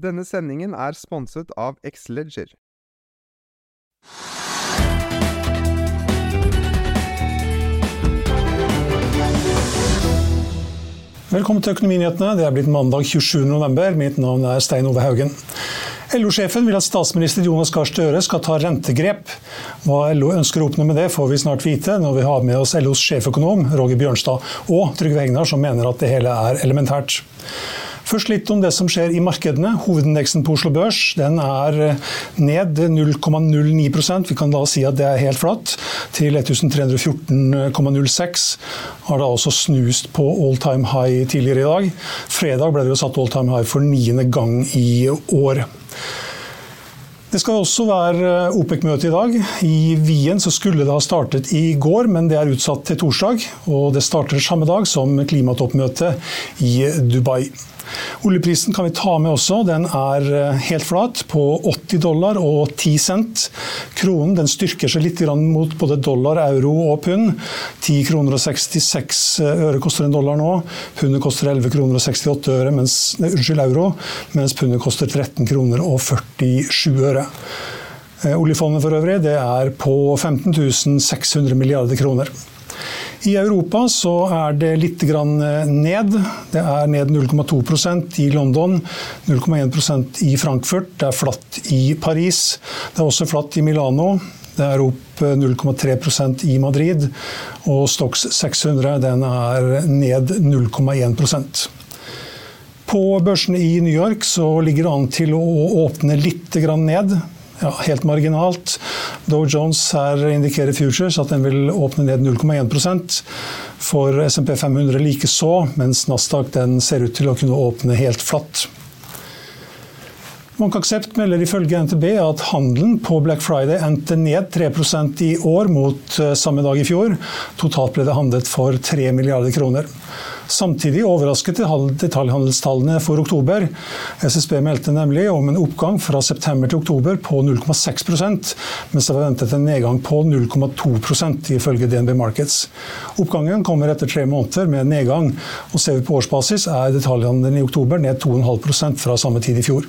Denne sendingen er sponset av Xleger. Velkommen til Økonominyhetene. Det er blitt mandag 27.11. Mitt navn er Stein Ove Haugen. LO-sjefen vil at statsminister Jonas Gahr Støre skal ta rentegrep. Hva LO ønsker å oppnå med det, får vi snart vite når vi har med oss LOs sjeføkonom Roger Bjørnstad og Trygve Hegnar, som mener at det hele er elementært. Først litt om det som skjer i markedene. Hovedindeksen på Oslo Børs den er ned 0,09% Vi kan da si at det er helt flatt. Til 1314,06 har da også snust på all time high tidligere i dag. Fredag ble det jo satt all time high for niende gang i år. Det skal også være OPEC-møte i dag. I Wien skulle det ha startet i går, men det er utsatt til torsdag. Og det starter samme dag som klimatoppmøtet i Dubai. Oljeprisen kan vi ta med også. Den er helt flat på 80 dollar og 10 cent. Kronen den styrker seg litt mot både dollar, euro og pund. 10 kroner og 66 øre koster en dollar nå. Pundet koster 11 kroner og 68 øre, mens, unnskyld, euro, mens pundet koster 13 kroner og 47 øre. Oljefondet for øvrig det er på 15 600 milliarder kroner. I Europa så er det litt ned. Det er ned 0,2% i London, 0,1% i Frankfurt. Det er flatt i Paris. Det er også flatt i Milano. Det er opp 0,3% i Madrid. Og Stox 600 den er ned 0,1% På børsene i New York ligger det an til å åpne litt ned ja, helt marginalt. Dow Jones her indikerer futures at den vil åpne ned 0,1% For SMP 500 likeså, mens Nasdaq den ser ut til å kunne åpne helt flatt. Bank Accept melder ifølge NTB at handelen på Black Friday endte ned 3% i år mot eh, samme dag i fjor. Totalt ble det handlet for 3 milliarder kroner. Samtidig overrasket detaljhandelstallene for oktober. SSB meldte nemlig om en oppgang fra september til oktober på 0,6% mens det var ventet en nedgang på 0,2% ifølge DNB Markets. Oppgangen kommer etter tre måneder med nedgang, og ser vi på årsbasis er detaljhandelen i oktober ned 2,5% fra samme tid i fjor.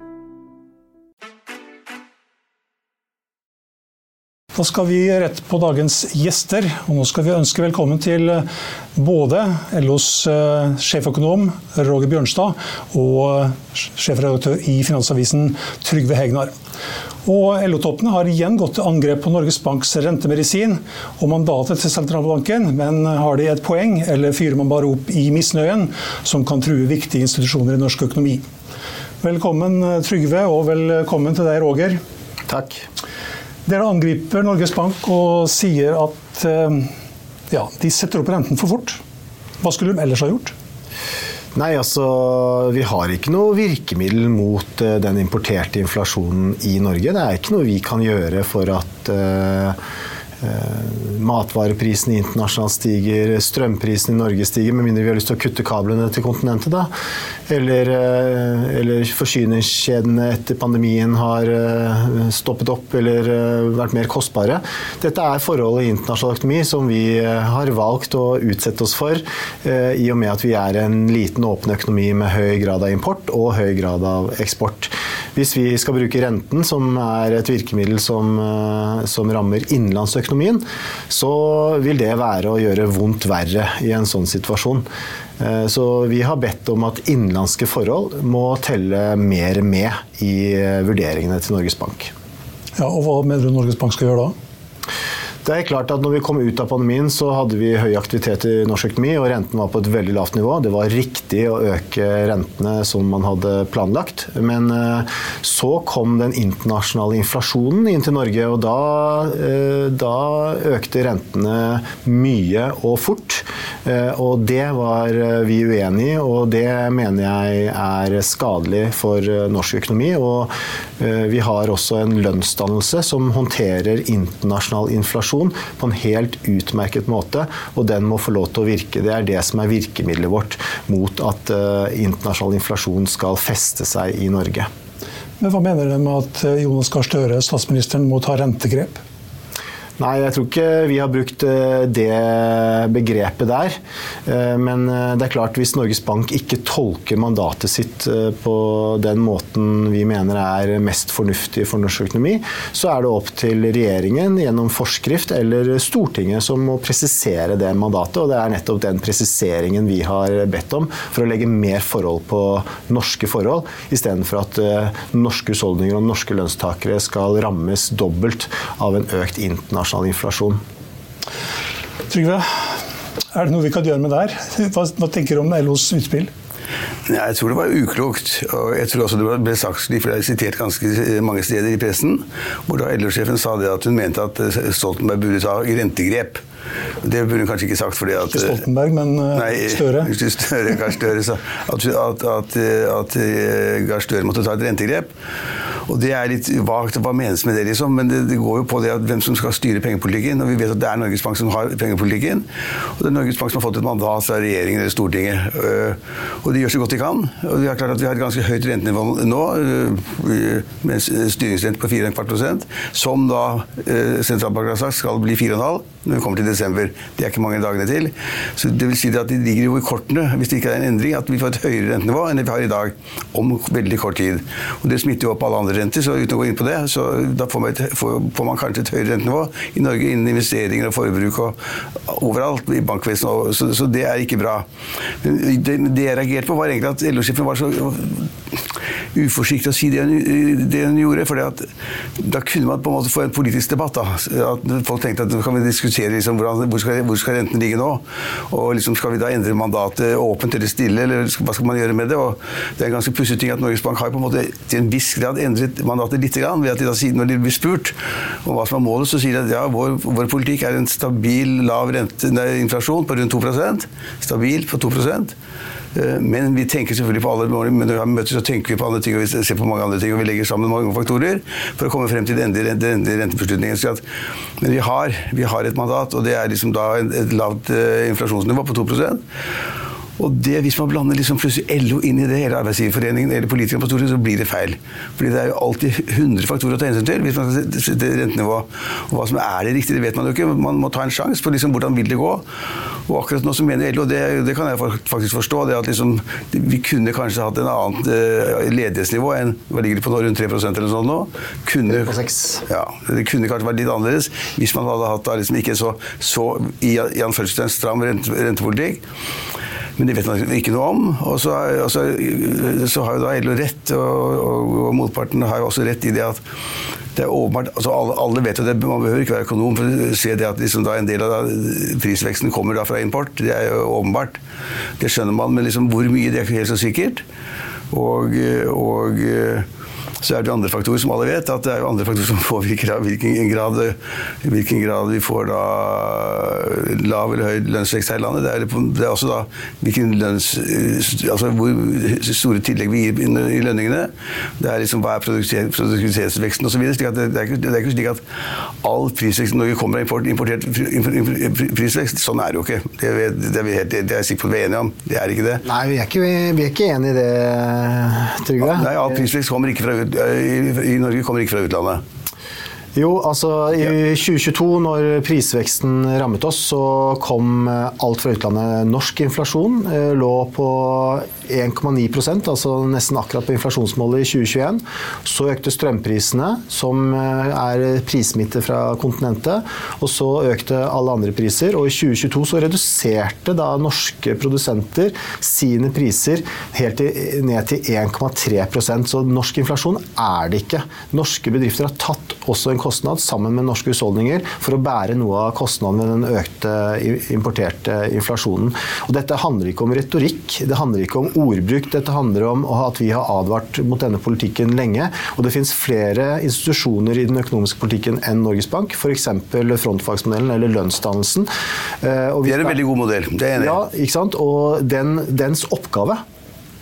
Da skal vi rett på dagens gjester. og Nå skal vi ønske velkommen til eh, både LOs eh, sjeføkonom Roger Bjørnstad og eh, sjefredaktør i Finansavisen Trygve Hegnar. Og LO-toppene har igjen gått til angrep på Norges Banks rentemedisin og mandatet til sentralbanken, men har de et poeng, eller fyrer man bare opp i misnøyen som kan true viktige institusjoner i norsk økonomi? Velkommen Trygve, og velkommen til deg, Roger. Takk. Dere angriper Norges Bank og sier at eh, ja, de setter opp renten for fort. Hva skulle de ellers ha gjort? Nei, altså Vi har ikke noe virkemiddel mot uh, den importerte inflasjonen i Norge. Det er ikke noe vi kan gjøre for at uh, Eh, matvareprisene internasjonalt stiger, strømprisene i Norge stiger, med mindre vi har lyst til å kutte kablene til kontinentet. da. Eller, eh, eller forsyningskjedene etter pandemien har eh, stoppet opp eller vært mer kostbare. Dette er forhold i internasjonal økonomi som vi har valgt å utsette oss for, i og med at vi er en liten, åpen økonomi med høy grad av import og høy grad av eksport. Hvis vi skal bruke renten, som er et virkemiddel som, som rammer innenlandsøkonomien, så vil det være å gjøre vondt verre i en sånn situasjon. Eh, så vi har bedt om at innenlandske forhold må telle mer med i eh, vurderingene til Norges Bank. Ja, og Hva mener du Norges Bank skal gjøre da? Det er klart at når vi kom ut av pandemien, så hadde vi høy aktivitet i norsk økonomi, og renten var på et veldig lavt nivå. Det var riktig å øke rentene som man hadde planlagt. Men eh, så kom den internasjonale inflasjonen inn til Norge, og da, eh, da økte rentene mye og fort. Eh, og det var vi uenig i, og det mener jeg er skadelig for norsk økonomi. Og vi har også en lønnsdannelse som håndterer internasjonal inflasjon inflasjon på en helt utmerket måte, og den må få lov til å virke. Det er det som er virkemidlet vårt mot at uh, internasjonal inflasjon skal feste seg i Norge. Men Hva mener du med at eh, Jonas Gahr Støre, statsministeren, må ta rentegrep? Nei, jeg tror ikke vi har brukt eh, det begrepet der. Eh, men eh, det er klart, hvis Norges Bank ikke tolker mandatet sitt på den måten vi mener er mest fornuftig for norsk økonomi, så er det opp til regjeringen gjennom forskrift eller Stortinget som må presisere det mandatet. Og det er nettopp den presiseringen vi har bedt om, for å legge mer forhold på norske forhold, istedenfor at norske husholdninger og norske lønnstakere skal rammes dobbelt av en økt internasjonal internasjonal inflasjon. Trygve, er det noe vi kan gjøre med det her? Hva, hva tenker du om LOs utspill? Jeg tror det var uklokt. og jeg tror også Det ble sagt, for det er sitert ganske mange steder i pressen, hvor da LO-sjefen sa det at hun mente at Stoltenberg burde ta rentegrep. Det burde hun kanskje ikke sagt fordi at Ikke Stoltenberg, men eh, nei, Støre. Støre, Gahr Støre sa at, at, at, at eh, Gahr Støre måtte ta et rentegrep. Og det er litt vagt. Hva menes med det, liksom? Men det, det, går jo på det at hvem som skal styre pengepolitikken. Og vi vet at det er Norges Bank som har pengepolitikken. Og det er Norges Bank som har fått et mandat fra regjeringen eller Stortinget. Øh, og de gjør så godt de kan. Og vi har klart at vi har et ganske høyt rentenivå nå, øh, med styringsrente på 4,25 som da øh, sentralbanken har sagt skal bli 4,5 når vi kommer til desember. Det er ikke mange dagene til. Så det vil si at det ligger jo i kortene, hvis det ikke er en endring, at vi får et høyere rentenivå enn det vi har i dag. Om veldig kort tid. Og det smitter jo opp alle andre renter, så uten å gå inn på det, så da får man, et, får man kanskje et høyere rentenivå i Norge innen investeringer og forbruk og overalt i bankvesenet. Så, så, det er ikke bra. Men det, det jeg reagerte på, var egentlig at LO-sjefen var så uforsiktig å si det hun, det hun gjorde. For da kunne man på en måte få en politisk debatt. Da. At folk tenkte at nå kan vi diskutere liksom, hvordan, hvor, skal, hvor skal renten ligge nå? Og liksom, Skal vi da endre mandatet åpent eller stille, eller hva skal man gjøre med det? Og det er en ganske pussig ting at Norges Bank har på en måte til en viss grad endret mandatet litt. Ved at de da, Når de blir spurt om hva som er målet, så sier de at ja, vår, vår politikk er en stabil, lav rente, nei, inflasjon på rundt 2% Stabil på 2 Eh, Men vi tenker selvfølgelig på alle men når vi har møter, så tenker vi på andre ting, og vi ser på mange andre ting, og vi legger sammen mange faktorer for å komme frem til den endelige, rentebeslutningen. Men vi har, vi har et mandat, og det er liksom da et lavt eh, inflasjonsnivå på 2 og det, Hvis man blander liksom plutselig LO inn i det, hele Arbeidsgiverforeningen eller politikerne på Stortinget, så blir det feil. Fordi det er jo alltid 100 faktorer å ta hensyn til hvis man setter sette rentenivået. Og hva som er det riktige, det vet man jo ikke. Man må ta en sjanse på liksom hvordan vil det gå. Og akkurat nå så mener LO, det, det kan jeg faktisk forstå, det at liksom, vi kunne kanskje hatt en annet eh, ledighetsnivå enn hva ligger det på nå, rundt 3% eller noe sånt nå. Kunne, ja, det kunne kanskje vært litt annerledes hvis man hadde hatt da liksom ikke så, så i, i en stram rente, rentepolitikk. Men det vet man ikke noe om. Og så, og så, så har jo da LO rett, og, og, og motparten har jo også rett i det at det er åpenbart, altså alle, alle vet jo det, Man behøver ikke være økonom for å se det at liksom en del av prisveksten kommer da fra import. Det er jo åpenbart. Det skjønner man, men liksom hvor mye, det er ikke helt så sikkert. Og så er det andre faktorer, som alle vet, at det er andre faktorer som påvirker hvilken grad, hvilken grad vi får da lav eller høy lønnsvekst her i landet. Det er, det er også da hvilken lønns... Altså hvor store tillegg vi gir i lønningene. Det er liksom hva er produktivitetsveksten osv. Det, er ikke- det er ikke slik at all prisvekst i Norge kommer av import, importert import, import, prisvekst. Sånn er det jo ikke. Det, er, det, er vi helt, det er sikkert vi er enige om. Det er ikke det. Nei, vi er ikke, vi er ikke enige i det, Trygve. Nei, all prisvekst kommer ikke fra, i, Norge kommer ikke fra utlandet. Jo, altså i 2022, når prisveksten rammet oss, så kom eh, alt fra utlandet. Norsk inflasjon eh, lå på 1,9% altså nesten akkurat på inflasjonsmålet i 2021. Så økte strømprisene, som eh, er prissmitte fra kontinentet. Og så økte alle andre priser. Og i 2022 så reduserte da norske produsenter sine priser helt til, ned til 1,3% Så norsk inflasjon er det ikke. Norske bedrifter har tatt også en kostnad sammen med norske husholdninger for å bære noe av kostnaden ved den økte importerte inflasjonen. Og dette handler ikke om retorikk, det handler ikke om ordbruk. Dette handler om at vi har advart mot denne politikken lenge. Og det finnes flere institusjoner i den økonomiske politikken enn Norges Bank, f.eks. frontfagsmodellen eller lønnsdannelsen. Eh, og vi Det er en veldig god modell. Det er enig. Ja, ikke sant? Og den, dens oppgave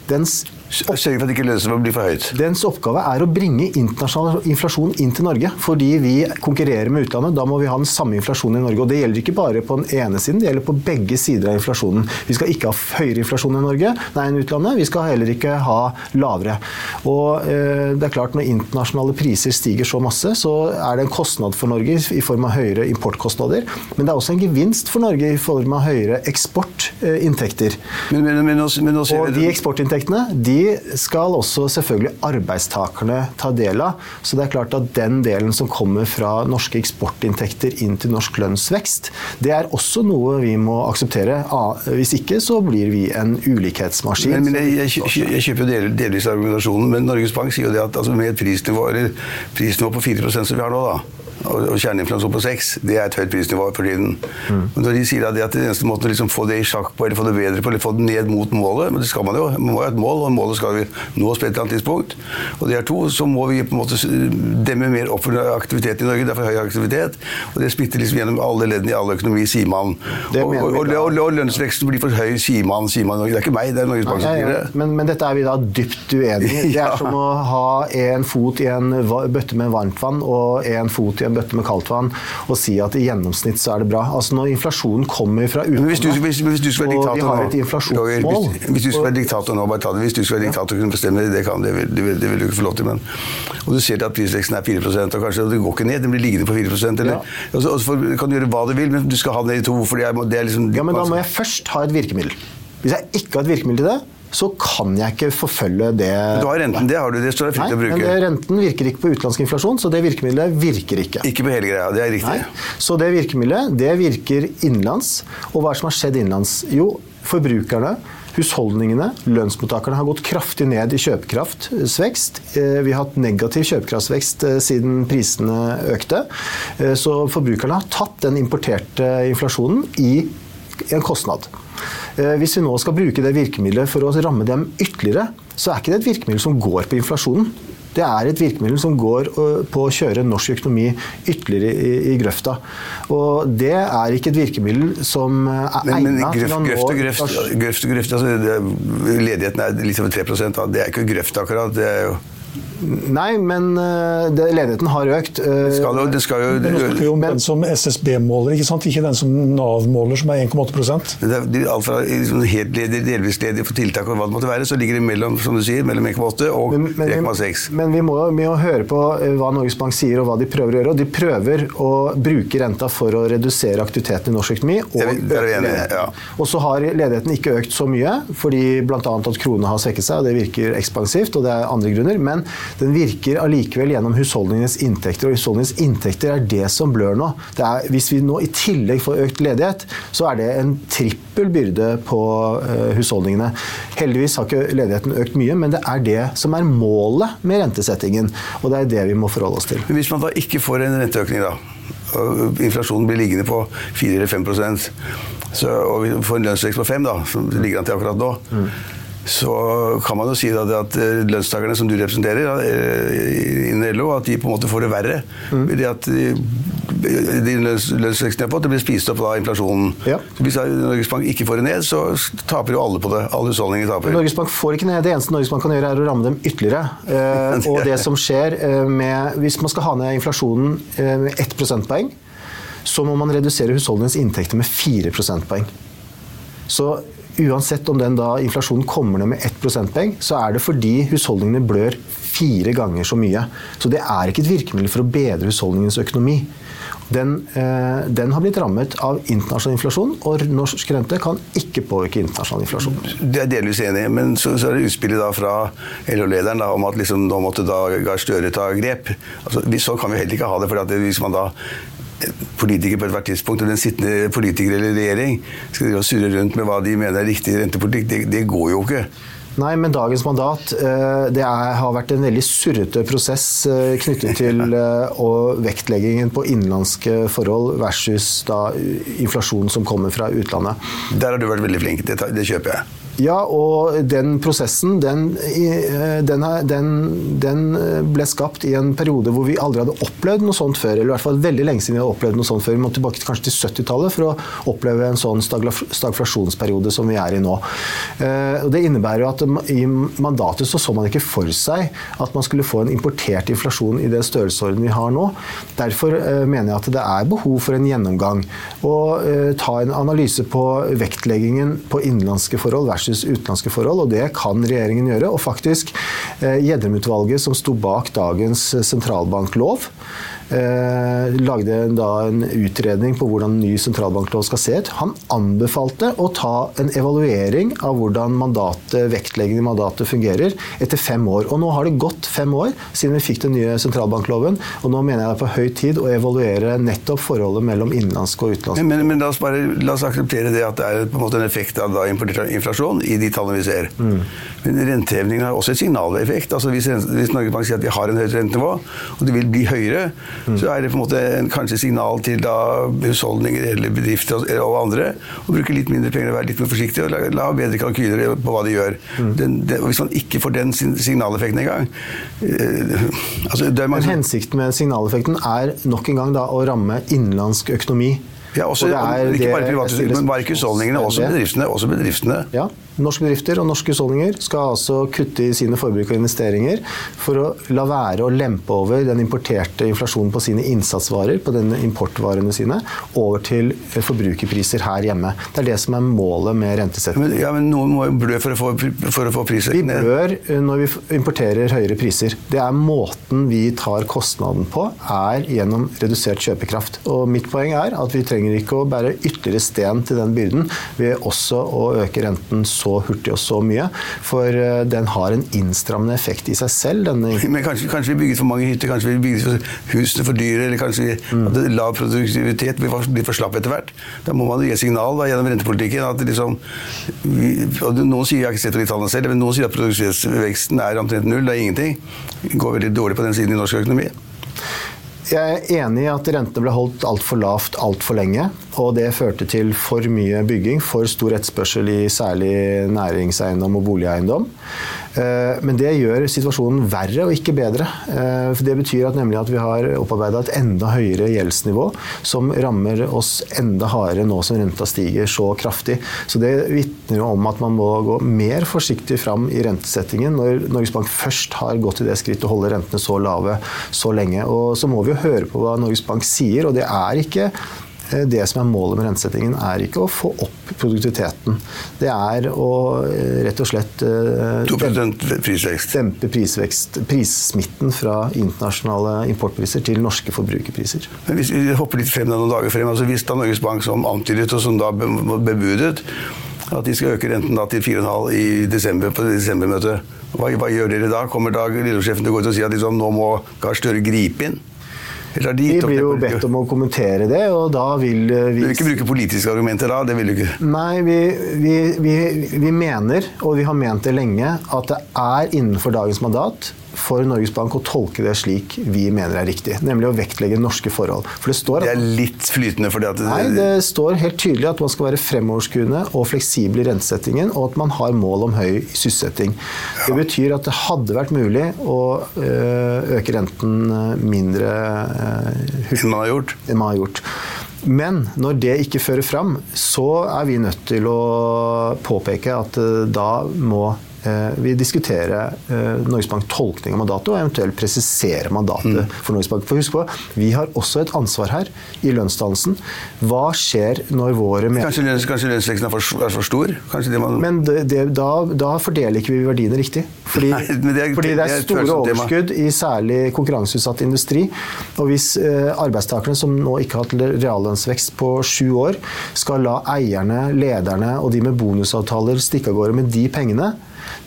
dens Sørge for at det ikke lønnsnivået blir for høyt. Dens oppgave er å bringe internasjonal inflasjon inn til Norge. Fordi vi konkurrerer med utlandet. Da må vi ha den samme inflasjonen i Norge. Og det gjelder ikke bare på den ene siden, det gjelder på begge sider av inflasjonen. Vi skal ikke ha høyere inflasjon i Norge nei, enn utlandet. Vi skal heller ikke ha lavere. Og eh, det er klart Når internasjonale priser stiger så masse, så er det en kostnad for Norge i form av høyere importkostnader. Men det er også en gevinst for Norge i form av høyere eksportinntekter. Men, men, men, nå, men nå ser Og de eksportinntektene de skal også selvfølgelig arbeidstakerne ta del av. Så det er klart at den delen som kommer fra norske eksportinntekter inn til norsk lønnsvekst, det er også noe vi må akseptere. Ah, Hvis ikke så blir vi en ulikhetsmaskin. men, men jeg, jeg, jeg kjøper del, delvis argumentasjonen, men Norges Bank sier jo det at altså, med et prisnivå, prisnivå på 4% som vi har nå, da, og, kjerneinflasjon på 6 det er et høyt prisnivå for tiden. Men når de sier at det at den eneste måten å liksom få det i sjakk på, eller få det bedre på, eller få det ned mot målet, men det skal man jo, man må ha et mål, og målet skal vi nås på et eller annet tidspunkt. Og det er to, så må vi på en måte demme mer opp for aktivitet i Norge. Det er for høy aktivitet, og det splitter liksom gjennom alle leddene i alle økonomi, sier man. Og, og, og, og, lønnsveksten blir for høy, sier man, sier man. Det er ikke meg, det er Norges Bank som sier det. men, men dette er vi da dypt uenig i. Det er som å ha en fot i en bøtte med varmtvann og en fot i en bøtte med kaldt vann og si at i gjennomsnitt så er det bra. Altså Når inflasjonen kommer fra hvis utlandet, hvis, hvis du skulle være diktator nå Roger, hvis, hvis du skulle være diktator nå, bare ta det. Hvis du skulle være diktator og kunne bestemme det, det, kan, det, det, vil, det vil du ikke få lov til. Men, og du ser at prisveksten er 4 og kanskje det går ikke ned, den blir liggende på 4 eller, Ja. og så, og så kan du gjøre hva du vil, men du skal ha den ned i to. Fordi er, det er liksom... Ja, men da må jeg først ha et virkemiddel. Hvis jeg ikke har et virkemiddel til det, så kan jeg ikke forfølge det Du har renten, det har du, det står deg Nei, fritt å men bruke. Men renten virker ikke på utenlandsk inflasjon, så det virkemidlet virker ikke. Ikke på hele greia, det er riktig. Nei. Så det virkemidlet, det virker innenlands. Og hva er det som har skjedd innenlands? Jo, forbrukerne, husholdningene, lønnsmottakerne har gått kraftig ned i kjøpekraftsvekst. Eh, Vi har hatt negativ kjøpekraftsvekst eh, siden prisene økte. Eh, Så forbrukerne har tatt den importerte inflasjonen i en kostnad. Eh, Hvis vi nå skal bruke det virkemidlet for å ramme dem ytterligere, så er ikke det et virkemiddel som går på inflasjonen. Det er et virkemiddel som går øh, på å kjøre norsk økonomi ytterligere i, i grøfta. Og det er ikke et virkemiddel som er Men, men egnet til å nå grøft og grøft, grøft, grøft altså, Ledigheten er litt over 3 da. Det er ikke grøft akkurat. det er jo Nei, men øh, det, ledigheten har økt. øh, det skal jo, det skal jo Men nå snakker vi om den som SSB måler, ikke sant? Ikke den som Nav måler, som er 1,8% det er, de- alt fra liksom helt ledig, delvis ledig for tiltak og hva det måtte være, så ligger det mellom som du sier, mellom 1,8 og Men, men, 3,6. men vi må, jo høre på eh, hva Norges Bank sier og hva de prøver å gjøre. Og de prøver å bruke renta for å redusere aktiviteten i norsk økonomi. Og, øke ledigheten. ja. og så har ledigheten ikke økt så mye, fordi bl.a. at krona har svekket seg, og det virker ekspansivt, og det er andre grunner. Men den virker allikevel gjennom husholdningenes inntekter, og husholdningenes inntekter er det som blør nå. Det er, hvis vi nå i tillegg får økt ledighet, så er det en trippel byrde på eh, husholdningene. Heldigvis har ikke ledigheten økt mye, men det er det som er målet med rentesettingen. Og det er det vi må forholde oss til. Hvis man da ikke får en renteøkning, da, inflasjonen blir liggende på 4 eller 5% så, og vi får en lønnsvekst på 5 da, som ligger an til akkurat nå, så kan man jo si da, at eh, lønnstakerne som du representerer eh, innen LO, at de på en måte får det verre. Det at de, lønnsveksten de har fått, det blir spist opp av inflasjonen. Ja. Så hvis Norges Bank ikke får det ned, så taper jo alle på det. Alle husholdninger taper. Norges Bank får ikke ned. Det eneste Norges Bank kan gjøre, er å ramme dem ytterligere. Eh, og det som skjer med Hvis man skal ha ned inflasjonen med 1 prosentpoeng, så må man redusere husholdningens inntekter med 4 prosentpoeng. Så uansett om den da inflasjonen kommer ned med 1 prosentpoeng, så er det fordi husholdningene blør fire ganger så mye. Så det er ikke et virkemiddel for å bedre husholdningens økonomi. Den, eh, den har blitt rammet av internasjonal inflasjon, og norsk rente kan ikke påvirke internasjonal inflasjon. Det er delvis enig, men så, så er det utspillet da fra LO-lederen om at liksom, nå måtte da Gahr Støre ta grep. Altså, så kan vi heller ikke ha det. for hvis man da politikere på ethvert tidspunkt, og den sittende politiker eller regjering, skal drive og surre rundt med hva de mener er riktig rentepolitikk, det, det går jo ikke. Nei, men dagens mandat eh, det er, har vært en veldig surrete prosess eh, knyttet til eh, og vektleggingen på innenlandske forhold versus da inflasjon som kommer fra utlandet. Der har du vært veldig flink. Det, det kjøper jeg. Ja, og den prosessen den, den, er- den, den ble skapt i en periode hvor vi aldri hadde opplevd noe sånt før. Eller i hvert fall veldig lenge siden vi hadde opplevd noe sånt før. Vi må tilbake til kanskje til 70-tallet for å oppleve en sånn stagflasjonsperiode som vi er i nå. Eh, Det innebærer jo at i mandatet så så man ikke for seg at man skulle få en importert inflasjon i den størrelsesorden vi har nå. Derfor eh, mener jeg at det er behov for en gjennomgang. Og eh, ta en analyse på vektleggingen på innenlandske forhold versus utenlandske forhold, og det kan regjeringen gjøre. Og faktisk, eh, Gjedrem-utvalget som sto bak dagens sentralbanklov, eh, lagde da en utredning på hvordan ny sentralbanklov skal se ut. Han anbefalte å ta en evaluering av hvordan mandatet, vektleggingen i mandatet fungerer etter fem år. Og nå har det gått fem år siden vi fikk den nye sentralbankloven, og nå mener jeg det er på høy tid å evaluere nettopp forholdet mellom innenlandsk og utenlandsk. Men, men, men la, oss bare, la oss akseptere det at det er på en måte en effekt av da importert inflasjon i de tallene vi ser. Men rentehevingen har også et signaleffekt. Altså hvis, hvis Norge Bank sier at vi har en høyt rentenivå, og det vil bli høyere, så er det på en måte en, kanskje signal til da husholdninger eller bedrifter og, og andre å bruke litt mindre penger og være litt mer forsiktige og la, la bedre kalkyler på hva de gjør. Den, den, hvis man ikke får den signaleffekten engang eh, altså, det er mange hensikten med signaleffekten er nok en gang da å ramme innenlandsk økonomi. ja, også, Og det er ikke bare private, men bare husholdningene, også bedriftene. Også bedriftene. Ja, Norske bedrifter og norske husholdninger skal altså kutte i sine forbruk og investeringer for å la være å lempe over den importerte inflasjonen på sine innsatsvarer, på denne importvarene sine, over til forbrukerpriser her hjemme. Det er det som er målet med rentesetting. Men, ja, men noen må jo blø for å få, for å få priser Vi blør eh, når vi importerer høyere priser. Det er måten vi tar kostnaden på, er gjennom redusert kjøpekraft. Og mitt poeng er at vi trenger ikke å bære ytterligere sten til den byrden ved også å øke renten så hurtig og så mye. For eh, den har en innstrammende effekt i seg selv. Men kanskje, kanskje vi bygget for mange hytter, kanskje vi bygget for husene for dyre, eller kanskje Mm. at lav produktivitet, blir for slapp etter hvert. Da må man gi signal da, gjennom rentepolitikken. at liksom, vi, Noen sier jeg har ikke sett de tallene selv, men noen sier at produktivitetsveksten er omtrent null, det er ingenting. Det går veldig dårlig på den siden i norsk økonomi. Jeg er enig i at rentene ble holdt altfor lavt altfor lenge. og det førte til for mye bygging, for stor etterspørsel i særlig næringseiendom og boligeiendom. Eh, men det gjør situasjonen verre og ikke bedre. Eh, for Det betyr at, nemlig at vi har opparbeida et enda høyere gjeldsnivå, som rammer oss enda hardere nå som renta stiger så kraftig. Så Det vitner jo om at man må gå mer forsiktig fram i rentesettingen når Norges Bank først har gått til det skrittet å holde rentene så lave så lenge. Og Så må vi jo høre på hva Norges Bank sier, og det er ikke det som er målet med rensesettingen, er ikke å få opp produktiviteten. Det er å eh, rett og slett eh, prisvekst. dempe prisvekst, prissmitten fra internasjonale importpriser til norske forbrukerpriser. Men hvis vi hopper litt frem noen dager frem, altså Hvis da Norges Bank som antydet og som da bebudet at de skal øke renten da til 4,5 i desember, på desembermøtet, hva, hva, gjør dere da? Kommer da LO-sjefen til å gå ut og si at liksom, nå må Gahr Støre gripe inn? Vi blir jo bedt om å kommentere det, og da vil eh, vi Du vil ikke bruke politiske argumenter da? Det vil du ikke? Nei, vi, vi, vi, vi mener, og vi har ment det lenge, at det er innenfor dagens mandat for Norges Bank å tolke det slik vi mener er riktig, nemlig å vektlegge norske forhold. For det, står det er litt flytende? fordi at det, Nei, det står helt tydelig at man skal være fremoverskuende og fleksibel i rentesettingen, og at man har mål om høy sysselsetting. Ja. Det betyr at det hadde vært mulig å eh, øke renten eh, mindre uh, enn man har gjort. Enn man har gjort. Men når det ikke fører fram, så er vi nødt til å påpeke at da må Eh, vi diskuterer eh, Norges Bank tolkning av mandatet, og eventuelt presisere mandatet mm. for Norges Bank. For husk på, Vi har også et ansvar her i lønnsdannelsen. Hva skjer når våre Kanskje, lønns, kanskje lønnsveksten er for, er for stor? Det man... Men det, det, da, da, fordeler ikke vi verdiene riktig. Fordi, Nei, det, er, fordi det er store overskudd i særlig konkurranseutsatt industri. Og hvis eh, arbeidstakerne som nå ikke har hatt reallønnsvekst på sju år, skal la eierne, lederne og de med bonusavtaler stikke av gårde med de pengene,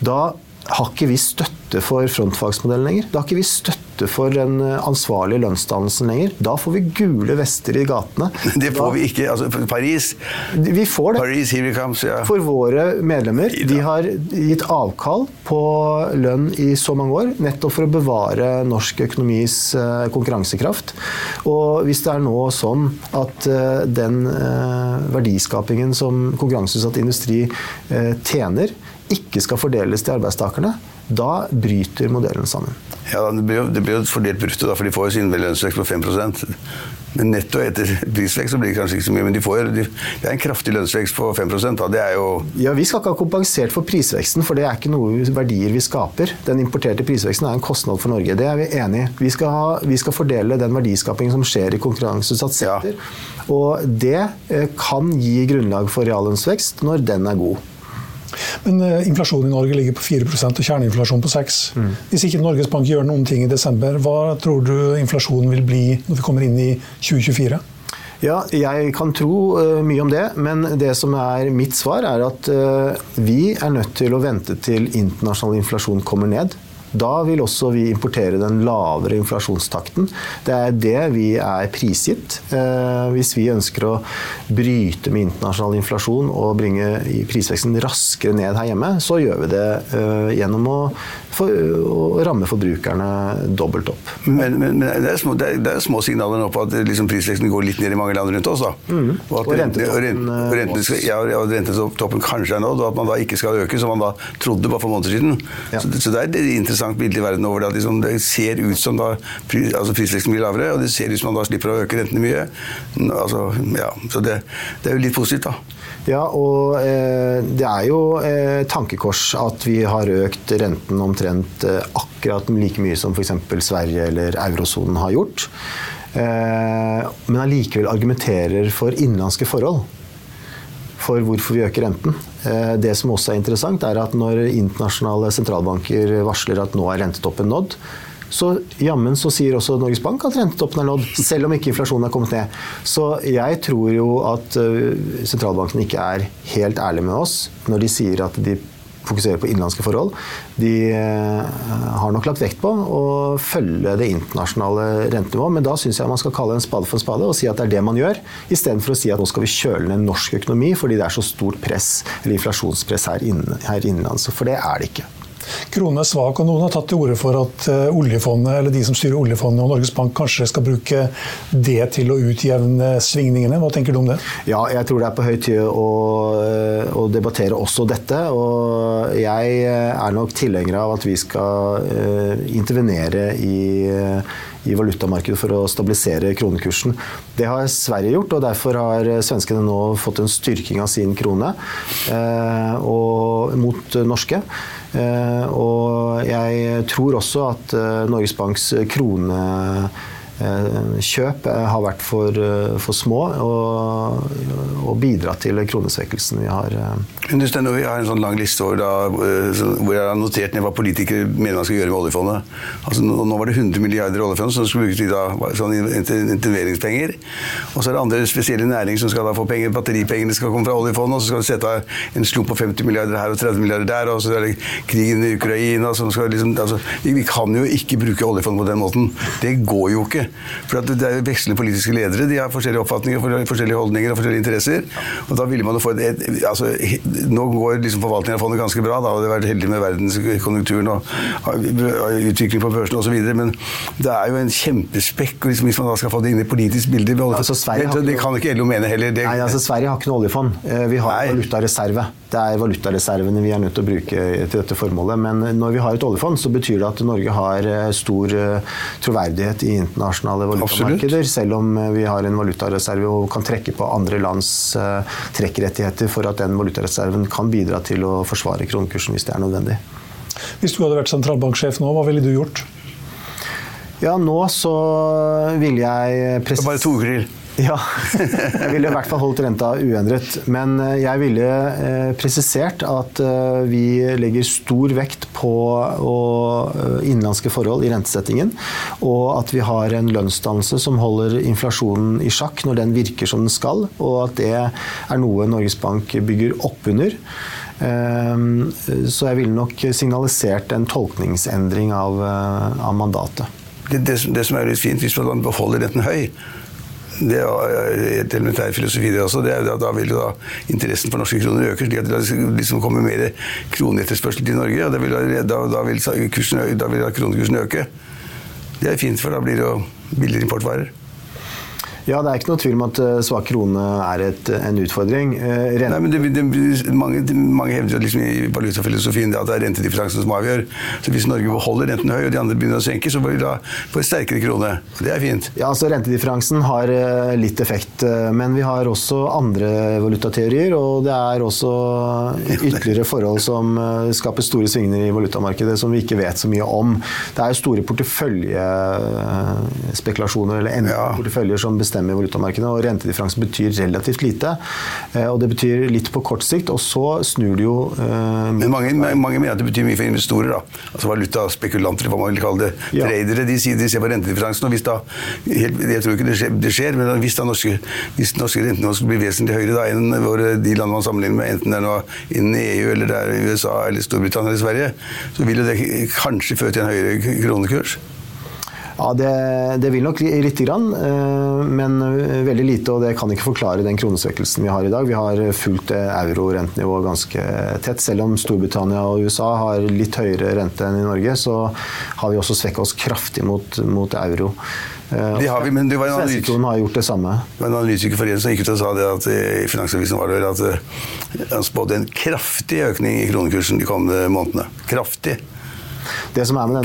da har ikke vi støtte for frontfagsmodellen lenger. Da har ikke vi støtte for den eh, ansvarlige lønnsdannelsen lenger. Da får vi gule vester i gatene. Det får da, vi ikke. altså Paris Vi får det. Paris, here comes, ja. For våre medlemmer. De har gitt avkall på lønn i så mange år, nettopp for å bevare norsk økonomis eh, konkurransekraft. Og hvis det er nå sånn at eh, den verdiskapingen som konkurranseutsatt industri tjener, ikke skal fordeles til arbeidstakerne, da bryter modellen sammen. Ja, Det blir jo, det blir jo fordelt brutto, for de får jo sin lønnsvekst på 5% men netto etter prisvekst så blir det kanskje ikke så mye. Men de får, de, det er en kraftig lønnsvekst på 5 da. Det er jo Ja, Vi skal ikke ha kompensert for prisveksten, for det er ikke noe verdier vi skaper. Den importerte prisveksten er en kostnad for Norge. Det er vi enig i. Vi, vi, skal fordele den verdiskapingen som skjer i konkurranseutsatt sektor. Ja. Og det eh, kan gi grunnlag for reallønnsvekst når den er god. Men uh, inflasjonen i Norge ligger på 4% og kjerneinflasjon på 6 mm. Hvis ikke Norges Bank gjør noen ting i desember, hva tror du inflasjonen vil bli når vi kommer inn i 2024? Ja, jeg kan tro uh, mye om det, men det som er mitt svar, er at uh, vi er nødt til å vente til internasjonal inflasjon kommer ned. Da vil også vi importere den lavere inflasjonstakten. Det er det vi er prisgitt. Eh, hvis vi ønsker å bryte med internasjonal inflasjon og bringe prisveksten raskere ned her hjemme, så gjør vi det eh, gjennom å, å ramme forbrukerne dobbelt opp. Men, men, men det, er små, det, er, det, er små, signaler nå på at liksom prisveksten går litt ned i mange land rundt oss. Da. Mm. Og at rentetoppen, rente, ja, rentetoppen kanskje er nådd, og at man da ikke skal øke, som man da trodde bare for måneder siden. Ja. Så, så det er interessant interessant bilde i verden over det. At liksom, det ser ut som da altså prisveksten blir lavere, og det ser ut som man da slipper å øke rentene mye. Altså, ja, så det, det, er jo litt positivt, da. Ja, og eh, det er jo eh, tankekors at vi har økt renten omtrent eh, akkurat like mye som f.eks. Sverige eller eurosonen har gjort. Eh, men allikevel argumenterer for innenlandske forhold for hvorfor vi øker renten. Eh, det som også er interessant, er at når internasjonale sentralbanker varsler at nå er rentetoppen nådd, så jammen så sier også Norges Bank at rentetoppen er nådd, selv om ikke inflasjonen er kommet ned. Så jeg tror jo at sentralbankene sentralbanken ikke er helt ærlige med oss når de sier at de fokuserer på innenlandske forhold, de eh, har nok lagt vekt på å følge det internasjonale rentenivået. Men da syns jeg man skal kalle en spade for en spade og si at det er det man gjør, istedenfor å si at nå skal vi kjøle ned norsk økonomi fordi det er så stort press, eller inflasjonspress her, inne, innenlands. For det er det ikke. Kronen er svak, og noen har tatt til orde for at eh, oljefondet, eller de som styrer oljefondet og Norges Bank kanskje skal bruke det til å utjevne svingningene. Hva tenker du om det? Ja, jeg tror det er på høy tid å, eh, å debattere også dette. Og jeg er nok tilhenger av at vi skal intervenere i i valutamarkedet for å stabilisere kronekursen. Det har Sverige gjort, og derfor har svenskene nå fått en styrking av sin krone eh, og, mot norske. Eh, og jeg tror også at eh, Norges Banks krone kjøp eh, har vært for, eh, for små og, og bidratt til kronesvekkelsen vi har. Vi har en sånn lang liste over da, hvor jeg har notert ned hva politikere mener man skal gjøre med oljefondet. Altså, nå, var det 100 milliarder i oljefondet som skulle brukes til sånn interveringspenger. Og så er det andre spesielle næringer som skal da få penger. Batteripengene skal komme fra oljefondet, og så skal du sette av en slump på 50 milliarder her og 30 milliarder der. Og så er det krigen i Ukraina som skal liksom altså, vi, vi kan jo ikke bruke oljefondet på den måten. Det går jo ikke. For at det er vekslende politiske ledere. De har forskjellige oppfatninger, forskjellige holdninger og forskjellige interesser. Og da ville man få et, et, altså, Nå går liksom forvaltningen av fondet ganske bra. Da, hadde vært heldig med verdenskonjunkturen og utvikling på børsen osv. Men det er jo en kjempespekk liksom, hvis man da skal få det inn i politisk bilde. Altså, det, det, kan ikke LO mene heller. Det, Nei, altså, Sverige har ikke noe oljefond. Eh, vi har valutareserve. Det er valutareservene vi er nødt til å bruke til dette formålet. Men når vi har et oljefond, så betyr det at Norge har eh, stor eh, troverdighet i internasjonale valutamarkeder. Selv om eh, vi har en valutareserve og kan trekke på andre lands trekkrettigheter for at den valutareserven kan bidra til å forsvare kronekursen hvis det er nødvendig. Hvis du hadde vært sentralbanksjef nå, hva ville du gjort? Ja, nå så ville jeg presisere Bare to uker til. Ja, jeg ville i hvert fall holdt renta uendret. Men eh, jeg ville eh, presisert at eh, vi legger stor vekt på innenlandske forhold i rentesettingen. Og at vi har en lønnsdannelse som holder inflasjonen i sjakk når den virker som den skal. Og at det er noe Norges Bank bygger opp under. Så jeg ville nok signalisert en tolkningsendring av mandatet. Det, det, det, som er litt fint, hvis man beholder renten høy, det er et elementær filosofi, det også. Det er, da, da vil jo da interessen for norske kroner øke, slik at det liksom kommer mer kroneetterspørsel til Norge. og vil, da, da vil, kursen, da vil kronekursen øke. Det er fint, for da blir det jo billigere importvarer. Ja, Det er ikke noe tvil om at eh, svak krone er et, en utfordring. Eh, Rent... Nei, men det, det, mange, mange hevder liksom i valutafilosofien at det er rentedifferansen som avgjør. Så Hvis Norge holder renten høy og de andre begynner å senke, så får vi da få en sterkere krone. Det er fint. Ja, altså Rentedifferansen har eh, litt effekt, men vi har også andre valutateorier. Og det er også ytterligere forhold som skaper store svingninger i valutamarkedet som vi ikke vet så mye om. Det er jo store porteføljespekulasjoner eller endrede ja. porteføljer som bestemmer bestemmer valutamarkedet. og Rentedifferansen betyr relativt lite. Eh, og det betyr litt på kort sikt, og så snur det jo eh, Men mange, mange, mener at det betyr mye for investorer. da. Altså Valutaspekulanter, hva man vil kalle det. Ja. Tradere de, sier, de ser på rentedifferansen. og hvis da, Jeg tror ikke det skjer, det skjer men hvis da norske, hvis norske rentene skulle bli vesentlig høyere da, enn de landene man sammenligner med, enten det er noe innen EU, eller det er USA, eller Storbritannia eller Sverige, så vil jo det kanskje føre til en høyere kronekurs. Ja, det, det, vil nok lite grann, eh, men veldig lite. Og det kan ikke forklare den kronesvekkelsen vi har i dag. Vi har fulgt euro-rentenivået ganske tett. Selv om Storbritannia og USA har litt høyere rente enn i Norge, så har vi også svekka oss kraftig mot, mot euro. Eh, de har vi, men det var en analytiker, har gjort det samme. Det var en analytiker som gikk ut og sa det at i Finansavisen var det at eh, han spådde en kraftig økning i kronekursen de kommende månedene. Kraftig.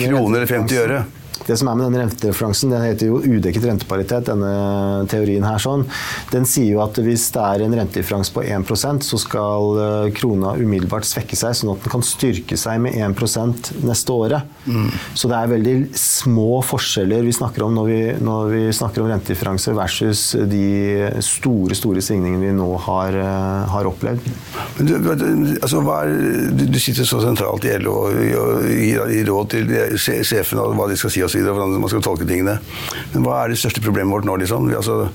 Kroner 50 øre. Det som er med denne rentereferansen, den heter jo udekket renteparitet, denne teorien her sånn, den sier jo at hvis det er en rentedifferanse på 1% så skal eh, krona umiddelbart svekke seg, sånn at den kan styrke seg med 1 neste året. Mm. Så det er veldig små forskjeller vi snakker om når vi, når vi snakker om rentedifferanse versus de store, store svingningene vi nå har, eh, har opplevd. Men du, altså, er, du, sitter så sentralt i LO og gir råd til sjefen av hva de skal si oss hvordan man skal tolke tingene. Men hva er det største problemet vårt nå, liksom? Vi, altså,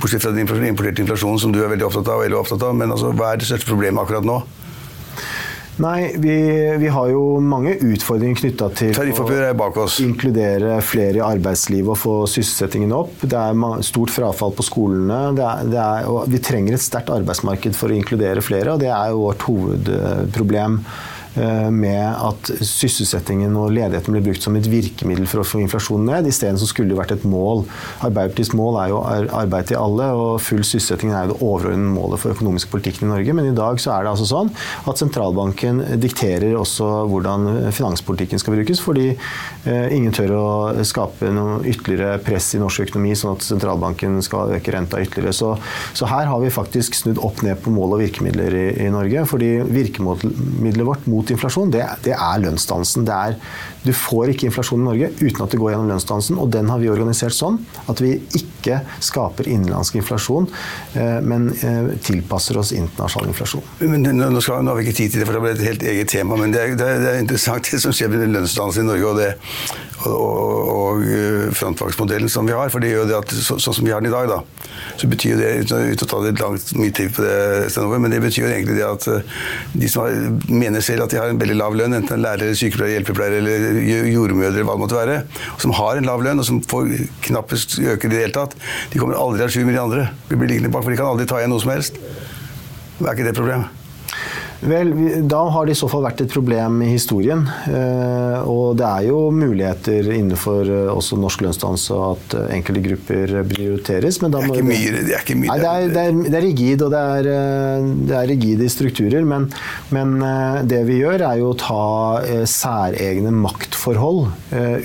Bortsett fra den importerte inflasjonen som du er veldig opptatt av, og er opptatt av, men altså, hva er det største problemet akkurat nå? Nei, vi, vi, har jo mange utfordringer knytta til å inkludere flere i arbeidslivet og få sysselsettingen opp. Det er stort frafall på skolene. Det er, det er, vi trenger et sterkt arbeidsmarked for å inkludere flere, og det er jo vårt hovedproblem. Med at sysselsettingen og ledigheten blir brukt som et virkemiddel for å få inflasjonen ned. Isteden skulle det vært et mål. Arbeiderpartiets mål er jo arbeid til alle, og full sysselsetting er jo det overordnede målet for økonomisk politikk i Norge. Men i dag så er det altså sånn at sentralbanken dikterer også hvordan finanspolitikken skal brukes, fordi ingen tør å skape noe ytterligere press i norsk økonomi, sånn at sentralbanken skal øke renta ytterligere. Så, så her har vi faktisk snudd opp ned på mål og virkemidler i, i Norge. fordi virkemidlet vårt mot inflasjon, det, det er lønnsdannelsen. Det er, du får ikke inflasjon i Norge uten at det går gjennom lønnsdannelsen, og den har vi organisert sånn at vi ikke skaper innenlandsk inflasjon, eh, men eh, tilpasser oss internasjonal inflasjon. Men nå, skal, nå, har vi ikke tid til det, for det blir et helt eget tema, men det er, det er, det er interessant det som skjer med lønnsdannelsen i Norge. og det og, eh, frontfagsmodellen som vi har. for det gjør det at så, Sånn som vi har den i dag, da, så betyr det uten å ta det langt mye tid på det, men det betyr egentlig det at de som har, mener selv at de har en veldig lav lønn, enten lærere, sykepleiere, hjelpepleiere eller jordmødre, hva det måtte være, som har en lav lønn og som får knappest øker i det hele tatt, de kommer aldri à jour med de andre. De blir liggende bak, for de kan aldri ta igjen noe som helst. Det Er ikke det et problem? Vel, Da har det i så fall vært et problem i historien. Eh, og det er jo muligheter innenfor eh, også norsk lønnsdannelse at eh, enkelte grupper prioriteres. Men da det, er ikke mye, det er ikke mye. Nei, det, er, det, er, det er rigid, og det er, det er rigide strukturer. Men, men, det vi gjør, er jo å ta særegne maktforhold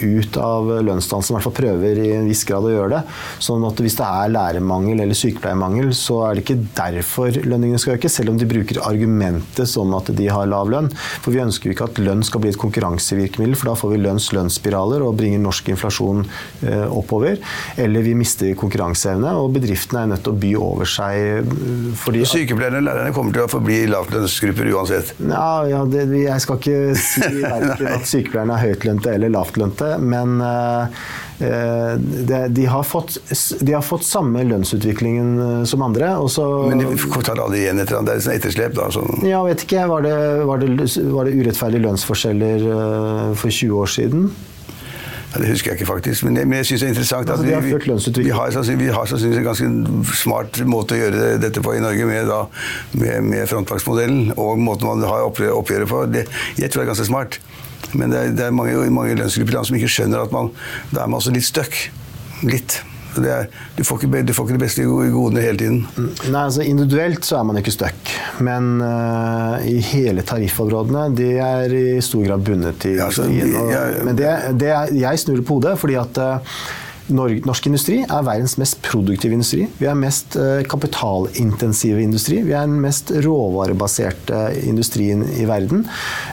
ut av lønnsdannelsen. I hvert fall prøver i en viss grad å gjøre det. Sånn at hvis det er lærermangel eller sykepleiermangel, så er det ikke derfor lønningene skal øke, selv om de bruker argumentet som at de har lav lønn. For vi ønsker jo ikke at lønn skal bli et konkurransevirkemiddel, for da får vi lønns-lønnsspiraler og bringer norsk inflasjon eh, oppover. Eller vi mister konkurranseevne, og bedriftene er nødt til å by over seg. Eh, fordi Sykepleierne og lærerne kommer til å forbli lavtlønnsgrupper uansett? Ja, ja det, jeg skal ikke si verken at sykepleierne er høytlønte eller lavtlønte, men uh, Eh, de har, fått, de har fått samme lønnsutviklingen eh, som andre. Så, Men de tar alle igjen etter det er et etterslep? da? Sånn. Ja, vet ikke. Var det, var, det, var det, urettferdige lønnsforskjeller eh, for 20 år siden? Ja, det husker jeg ikke, faktisk. Men jeg, men jeg syns det er interessant at altså, vi, vi, vi, har, vi har sannsynligvis en ganske smart måte å gjøre dette på i Norge, med, da, med, med frontfagsmodellen og måten man har oppgjøret på. Det, jeg tror det er ganske smart. Men det er, det er mange, mange lønnsgrupper som ikke skjønner at man, da er man også litt stuck. Litt. Er, du, får ikke, du, får ikke, det beste i godene hele tiden. Nei, altså Individuelt så er man ikke stuck, men uh, i hele tariffområdene de er i stor grad bundet til ja, altså, industrien. Og, men det, det er, jeg snur det på hodet, fordi at uh, Norsk industri er verdens mest produktive industri. Vi er mest eh, kapitalintensive industri. Vi er den mest råvarebaserte industrien i verden.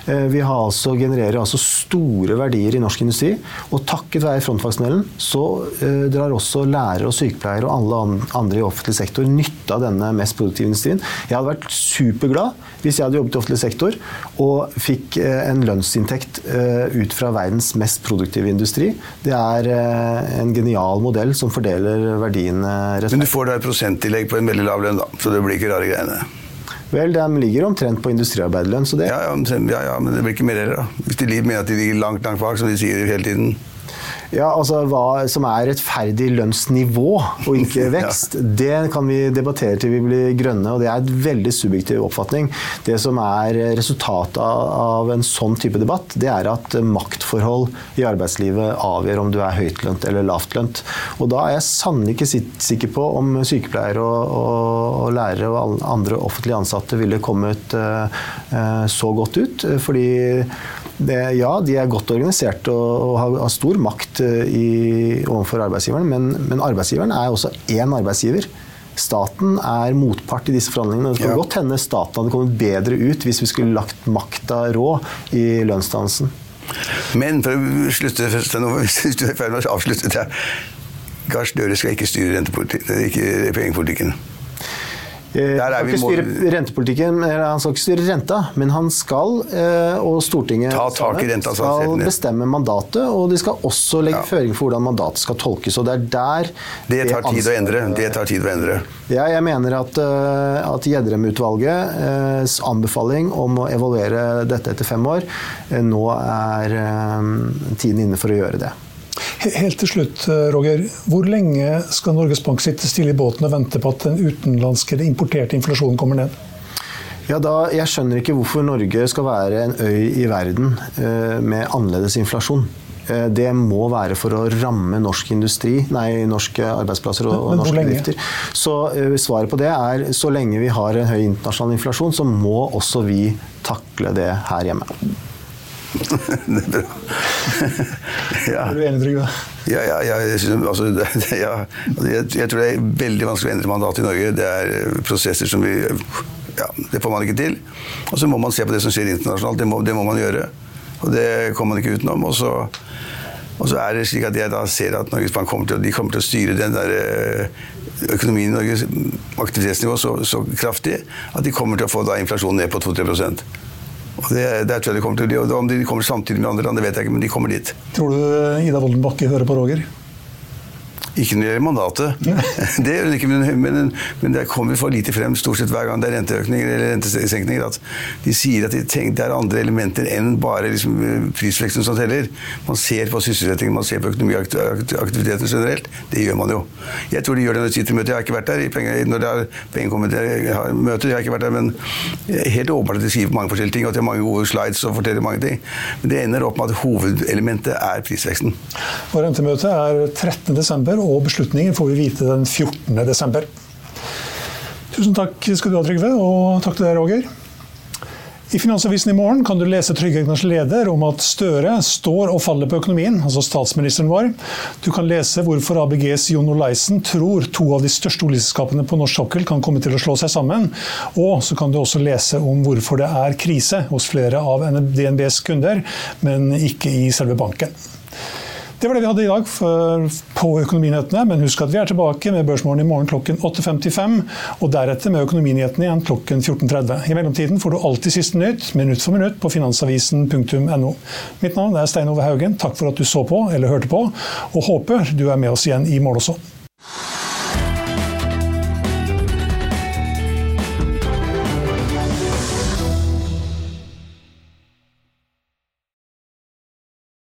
Eh, vi altså, genererer altså store verdier i norsk industri. Og takket være frontfagsmodellen så eh, drar også lærere og sykepleiere og alle andre i offentlig sektor nytte av denne mest produktive industrien. Jeg hadde vært superglad hvis jeg hadde jobbet i offentlig sektor og fikk en lønnsinntekt ut fra verdens mest produktive industri. Det er en genial modell som fordeler verdiene rettferdig. Men du får da et prosenttillegg på en veldig lav lønn, da, så det blir ikke rare greiene? Vel, de ligger omtrent på industriarbeiderlønn, så det ja, ja, ja, men det blir ikke mer heller, da. Hvis de mener at de ligger langt, langt bak, som de sier hele tiden. Ja, altså Hva som er rettferdig lønnsnivå og ikke vekst, ja. det kan vi debattere til vi blir grønne. og Det er et veldig subjektiv oppfatning. Det som er resultatet av en sånn type debatt, det er at maktforhold i arbeidslivet avgjør om du er høytlønt eller lavtlønt. Og Da er jeg sannelig ikke sikker på om sykepleiere og, og, og lærere og andre offentlige ansatte ville kommet uh, så godt ut. fordi det, ja, de er godt organisert og, har, har, stor makt uh, i, overfor arbeidsgiveren, men, men, arbeidsgiveren er også én arbeidsgiver. Staten er motpart i disse forhandlingene. Det kan ja. godt hende staten hadde kommet bedre ut hvis vi skulle lagt makta rå i lønnsdannelsen. Men for å slutte hvis du er ferdig med å avslutte det Gahr Støre skal ikke styre pengepolitikken. Eh, han skal ikke styre rentepolitikken, han skal ikke styre renta, men han skal, eh, og Stortinget renta, skal bestemme mandatet. Og de skal også legge ja. føring for hvordan mandatet skal tolkes. og Det er der Det tar tid å endre. Det tar tid å endre. Ja, jeg mener at, eh, at Gjedrem-utvalgets anbefaling om å evaluere dette etter fem år, nå er tiden inne for å gjøre det. Helt til slutt, eh, Roger. Hvor lenge skal Norges Bank sitte stille i båten og vente på at den utenlandske, importerte inflasjonen kommer ned? Ja, da, Jeg skjønner ikke hvorfor Norge skal være en øy i verden eh, med annerledes inflasjon. Eh, det må være for å ramme norsk industri, nei, norske arbeidsplasser og, og norske bedrifter. Så uh, svaret på det er så lenge vi har en høy internasjonal inflasjon, så må også vi takle det her hjemme. det er bra. ja. Er du enig, Trygve? Ja, ja, ja, altså, ja jeg, jeg, tror det er veldig vanskelig å endre mandatet i Norge. Det er prosesser som vi ja, Det får man ikke til. Og så må man se på det som skjer internasjonalt. Det må, det må man gjøre. Og det kommer man ikke utenom. Og så, og så, er det slik at jeg da ser at Norges Bank kommer til, de kommer til å styre den der eh, økonomien i Norges aktivitetsnivå så, så, kraftig at de kommer til å få da inflasjonen ned på 2-3 og det, det tror jeg de kommer til å bli. Og om de kommer samtidig med andre land, det vet jeg ikke, men de kommer dit. Tror du Ida Wolden Bakke hører på Roger? Ikke når det gjelder mandatet. det gjør hun ikke, men, men, men, det kommer for lite frem stort sett hver gang det er renteøkninger eller rentesenkninger, at de sier at de tenker, det er andre elementer enn bare liksom, prisveksten som teller. Man ser på sysselsettingen, man ser på økonomiaktiviteten generelt. Det gjør man jo. Jeg tror de gjør det når de sitter i møte. Jeg har ikke vært der i penger, når det er pengekomité-møter. Jeg har ikke vært der, men helt åpenbart at de skriver mange forskjellige ting, og at de har mange gode slides og forteller mange ting. Men det ender opp med at hovedelementet er prisveksten. Og rentemøtet er 13. og beslutningen får vi vite den 14. desember. Tusen takk skal du ha, Trygve, og takk til deg, Roger. I Finansavisen i morgen kan du lese Trygve Egners leder om at Støre står og faller på økonomien, altså statsministeren vår. Du kan lese hvorfor ABGs Jon Olaisen tror to av de største oljeselskapene på norsk sokkel kan komme til å slå seg sammen. Og så kan du også lese om hvorfor det er krise hos flere av DNBs kunder, men ikke i selve banken. Det var det vi hadde i dag på Økonominyhetene. Men husk at vi er tilbake med Børsmorgen i morgen klokken 8.55. Og deretter med Økonominyhetene igjen klokken 14.30. I mellomtiden får du alltid siste nytt, minutt for minutt, på finansavisen.no. Mitt navn er Stein Ove Haugen. Takk for at du så på eller hørte på, og håper du er med oss igjen i morgen også.